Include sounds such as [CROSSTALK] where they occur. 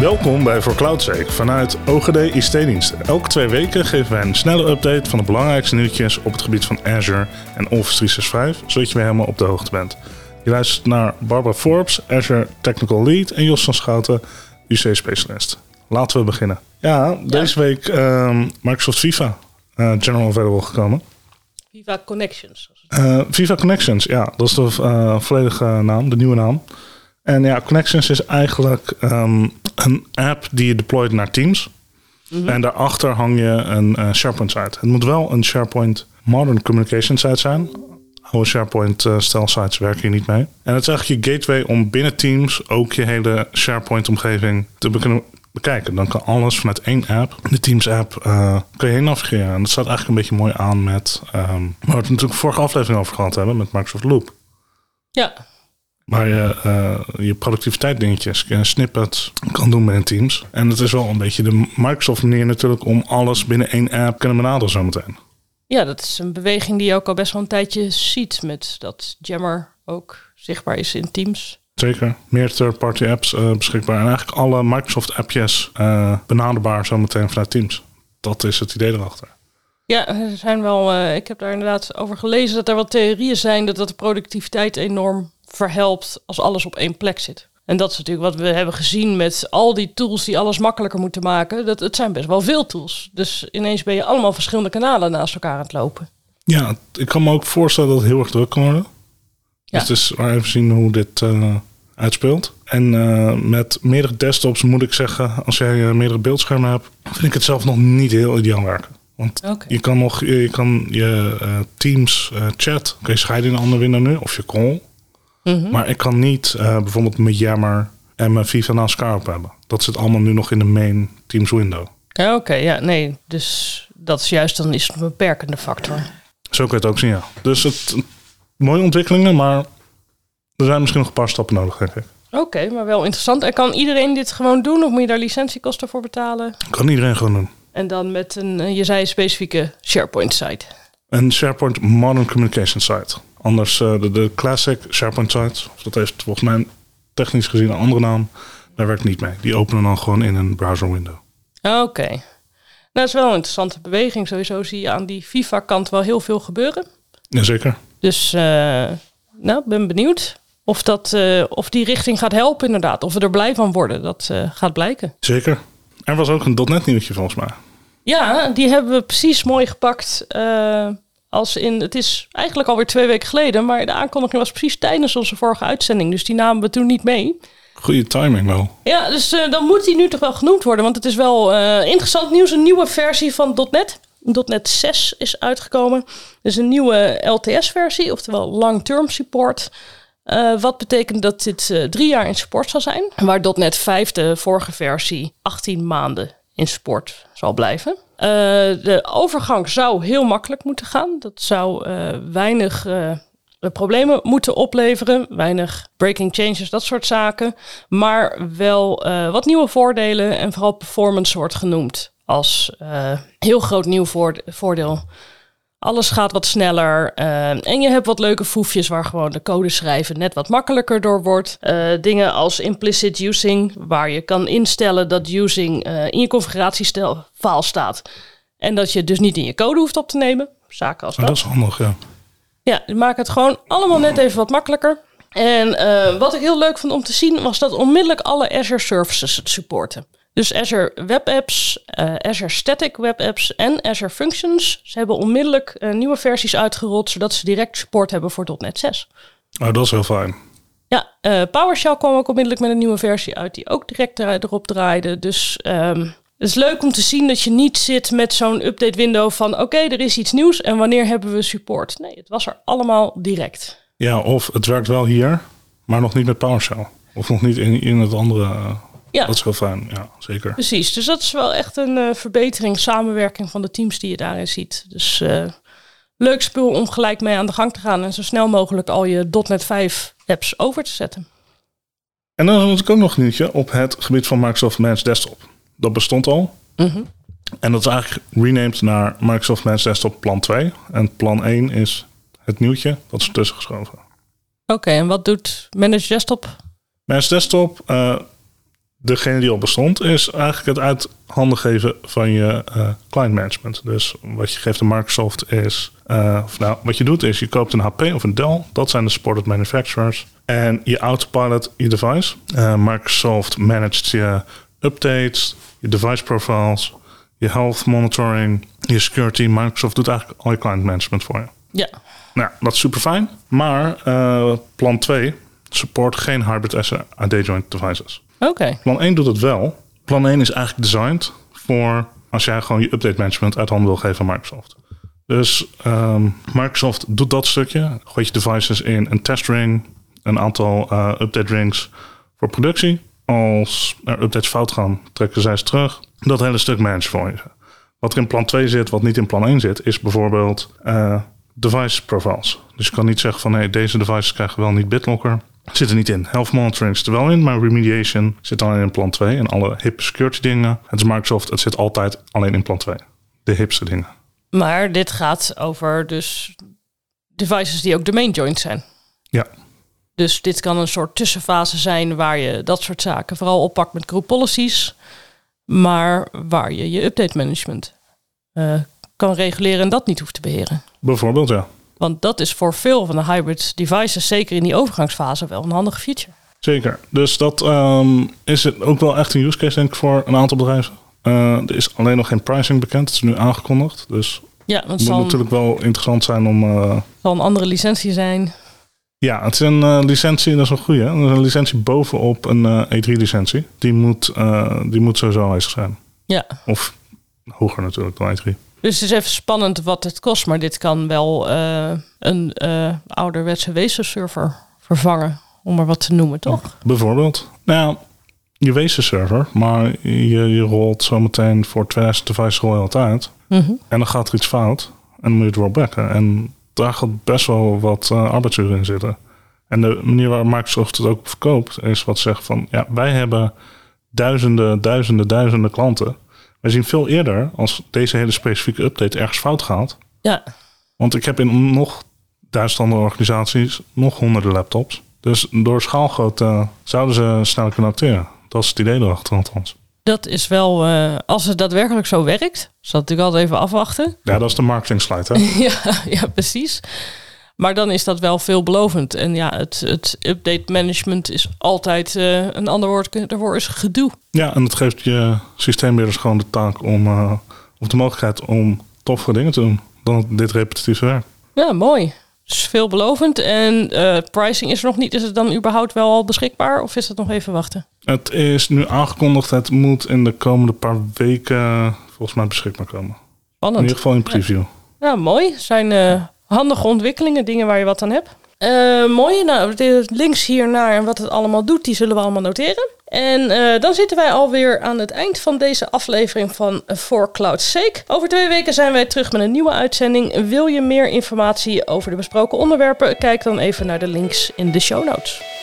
Welkom bij Voor Cloudsake vanuit OGD ICT-diensten. Elke twee weken geven wij een snelle update van de belangrijkste nieuwtjes op het gebied van Azure en Office 365, zodat je weer helemaal op de hoogte bent. Je luistert naar Barbara Forbes, Azure Technical Lead en Jos van Schouten, UC-specialist. Laten we beginnen. Ja, deze week ehm, Microsoft Viva uh, General Available gekomen. Viva Connections. Uh, Viva Connections, ja, dat is de uh, volledige naam, de nieuwe naam. En ja, Connections is eigenlijk um, een app die je deployt naar Teams. Mm -hmm. En daarachter hang je een uh, SharePoint site. Het moet wel een SharePoint Modern Communication site zijn. Oude SharePoint uh, stijl sites werken hier niet mee. En het is eigenlijk je gateway om binnen Teams ook je hele SharePoint omgeving te kunnen bekijken. Dan kan alles vanuit één app, de Teams app, uh, kun je heen navigeren. En dat staat eigenlijk een beetje mooi aan met um, waar we het natuurlijk vorige aflevering over gehad hebben met Microsoft Loop. Ja, Waar je uh, je productiviteit dingetjes, je snippets kan doen binnen Teams. En het is wel een beetje de Microsoft manier natuurlijk om alles binnen één app kunnen benaderen zometeen. Ja, dat is een beweging die je ook al best wel een tijdje ziet met dat Jammer ook zichtbaar is in Teams. Zeker. Meer third-party apps uh, beschikbaar. En eigenlijk alle Microsoft-appjes uh, benaderbaar zometeen vanuit Teams. Dat is het idee erachter. Ja, er zijn wel. Uh, ik heb daar inderdaad over gelezen dat er wel theorieën zijn dat dat de productiviteit enorm verhelpt als alles op één plek zit. En dat is natuurlijk wat we hebben gezien met al die tools die alles makkelijker moeten maken. Dat, het zijn best wel veel tools. Dus ineens ben je allemaal verschillende kanalen naast elkaar aan het lopen. Ja, ik kan me ook voorstellen dat het heel erg druk kan worden. Ja. Dus het is maar even zien hoe dit uh, uitspeelt. En uh, met meerdere desktops moet ik zeggen, als jij meerdere beeldschermen hebt, vind ik het zelf nog niet heel ideaal werken. Want okay. je kan nog je, kan je Teams chat kun je scheiden in een andere window nu, of je call. Mm -hmm. Maar ik kan niet uh, bijvoorbeeld mijn Jammer en mijn Viva naast elkaar op hebben. Dat zit allemaal nu nog in de main Teams window. Ja, Oké, okay, ja, nee. Dus dat is juist dan is een beperkende factor. Zo kun je het ook zien, ja. Dus het, mooie ontwikkelingen, maar er zijn misschien nog een paar stappen nodig, denk ik. Oké, okay, maar wel interessant. En kan iedereen dit gewoon doen of moet je daar licentiekosten voor betalen? Kan iedereen gewoon doen. En dan met een, je zei, specifieke SharePoint site. Een SharePoint Modern Communication site. Anders uh, de, de classic SharePoint sites, of dat heeft volgens mij technisch gezien een andere naam, daar werkt niet mee. Die openen dan gewoon in een browser window. Oké. Okay. Nou, dat is wel een interessante beweging. Sowieso zie je aan die FIFA-kant wel heel veel gebeuren. Jazeker. Dus, uh, nou, ben benieuwd of, dat, uh, of die richting gaat helpen inderdaad. Of we er blij van worden, dat gaat blijken. Zeker. Er was ook een .NET nieuwtje volgens mij. Ja, die hebben we precies mooi gepakt. Uh, als in, het is eigenlijk alweer twee weken geleden, maar de aankondiging was precies tijdens onze vorige uitzending. Dus die namen we toen niet mee. Goede timing wel. Ja, dus uh, dan moet die nu toch wel genoemd worden, want het is wel uh, interessant nieuws. Een nieuwe versie van .NET. .NET 6 is uitgekomen. Dus een nieuwe LTS-versie, oftewel long-term support. Uh, wat betekent dat dit drie jaar in support zal zijn. Waar .NET 5, de vorige versie, 18 maanden in support zal blijven. Uh, de overgang zou heel makkelijk moeten gaan. Dat zou uh, weinig uh, problemen moeten opleveren. Weinig breaking changes, dat soort zaken. Maar wel wat nieuwe voordelen en vooral performance wordt genoemd als heel groot nieuw voordeel. Alles gaat wat sneller. Uh, en je hebt wat leuke foefjes waar gewoon de code schrijven net wat makkelijker door wordt. Uh, dingen als implicit using, waar je kan instellen dat using uh, in je configuratiefile staat. En dat je het dus niet in je code hoeft op te nemen. Zaken als dat. dat is handig, ja. Ja, die maken het gewoon allemaal net even wat makkelijker. En wat ik heel leuk vond om te zien, was dat onmiddellijk alle Azure services het supporten. Dus Azure Web Apps, uh, Azure Static Web Apps en Azure Functions. Ze hebben onmiddellijk uh, nieuwe versies uitgerold, zodat ze direct support hebben voor .NET 6. Oh, dat is heel fijn. Ja, uh, PowerShell kwam ook onmiddellijk met een nieuwe versie uit, die ook direct erop draaide. Dus um, het is leuk om te zien dat je niet zit met zo'n update window van oké, okay, er is iets nieuws en wanneer hebben we support. Nee, het was er allemaal direct. Ja, of het werkt wel hier, maar nog niet met PowerShell. Of nog niet in, in het andere ja. Dat is heel fijn, ja, zeker. Precies, dus dat is wel echt een uh, verbetering, samenwerking van de teams die je daarin ziet. Dus uh, leuk spul om gelijk mee aan de gang te gaan en zo snel mogelijk al je .NET 5 apps over te zetten. En dan is er natuurlijk ook nog een nieuwtje op het gebied van Microsoft Managed Desktop. Dat bestond al. Mm -hmm. En dat is eigenlijk renamed naar Microsoft Managed Desktop Plan 2. En plan 1 is het nieuwtje, dat is ertussen geschoven. Oké, okay, en wat doet Managed Desktop? Managed Desktop... Uh, degene die al bestond, is eigenlijk het uit handen geven van je uh, client management. Dus wat je geeft aan Microsoft is, uh, of nou, wat je doet is, je koopt een HP of een Dell. Dat zijn de supported manufacturers. En je autopilot je device. Uh, Microsoft managt je updates, je device profiles, je health monitoring, je security. Microsoft doet eigenlijk al je client management voor je. Ja. Nou, dat is super fijn. Maar plan 2 support geen hybrid SAD joint devices. Oké. Plan 1 doet het wel. Plan 1 is eigenlijk designed voor als jij gewoon je update management uit handen wil geven aan Microsoft. Dus um, Microsoft doet dat stukje. Gooit je devices in een testring, een aantal uh, update rings voor productie. Als er updates fout gaan, trekken zij ze terug. Dat hele stuk manage voor je. Wat er in plan 2 zit, wat niet in plan 1 zit, is bijvoorbeeld uh, device profiles. Dus je kan niet zeggen van hey, deze devices krijgen wel niet BitLocker. Zit er niet in. Health monitoring zit er wel in, maar remediation zit dan in plan 2. En alle hip security dingen. Het is Microsoft, het zit altijd alleen in plan 2. De hipste dingen. Maar dit gaat over dus devices die ook domain joint zijn. Ja. Dus dit kan een soort tussenfase zijn waar je dat soort zaken vooral oppakt met group policies. Maar waar je je update management uh, kan reguleren en dat niet hoeft te beheren. Bijvoorbeeld, ja. Want dat is voor veel van de hybrid devices, zeker in die overgangsfase, wel een handige feature. Zeker. Dus dat um, is het ook wel echt een use case, denk ik, voor een aantal bedrijven. Uh, er is alleen nog geen pricing bekend. Het is nu aangekondigd. Dus ja, het moet natuurlijk wel interessant zijn om. Uh, zal een andere licentie zijn. Ja, het is een uh, licentie, dat is een goede. Dat is een licentie bovenop een E3-licentie. Die, moet, die moet sowieso aanwezig zijn. Ja. Of hoger natuurlijk dan E3. Dus het is even spannend wat het kost, maar dit kan wel uh, een uh, ouderwetse wezenserver vervangen, om maar wat te noemen, toch? Bijvoorbeeld. Nou, je wezenserver, maar je, je rolt zometeen voor 2000 devices rol je het uit. Mm -hmm. En dan gaat er iets fout en dan moet je het rollbacken. En daar gaat best wel wat uh, arbeidsuren in zitten. En de manier waar Microsoft het ook verkoopt, is wat zegt van, ja, wij hebben duizenden, duizenden, duizenden klanten. We zien veel eerder als deze hele specifieke update ergens fout gaat. Ja. Want ik heb in nog duizend andere organisaties nog honderden laptops. Dus door schaalgrootte zouden ze sneller kunnen acteren. Dat is het idee erachter althans. Dat is wel, uh, als het daadwerkelijk zo werkt, zal natuurlijk altijd even afwachten. Ja, dat is de marketing slide, hè? [LAUGHS] ja, ja, precies. Maar dan is dat wel veelbelovend. En ja, het, het update management is altijd uh, een ander woord daarvoor is gedoe. Ja, en het geeft je systeembeheerders gewoon de taak om, uh, of de mogelijkheid om toffere dingen te doen dan dit repetitieve werk. Ja, mooi. Dus veelbelovend. En uh, pricing is er nog niet. Is het dan überhaupt wel al beschikbaar of is dat nog even wachten? Het is nu aangekondigd. Het moet in de komende paar weken volgens mij beschikbaar komen. Spannend. In ieder geval in preview. Ja, ja mooi. Zijn handige ontwikkelingen, dingen waar je wat aan hebt. Uh, mooi, nou, de links hiernaar en wat het allemaal doet, die zullen we allemaal noteren. En uh, dan zitten wij alweer aan het eind van deze aflevering van For Cloud's Sake. Over twee weken zijn wij terug met een nieuwe uitzending. Wil je meer informatie over de besproken onderwerpen? Kijk dan even naar de links in de show notes.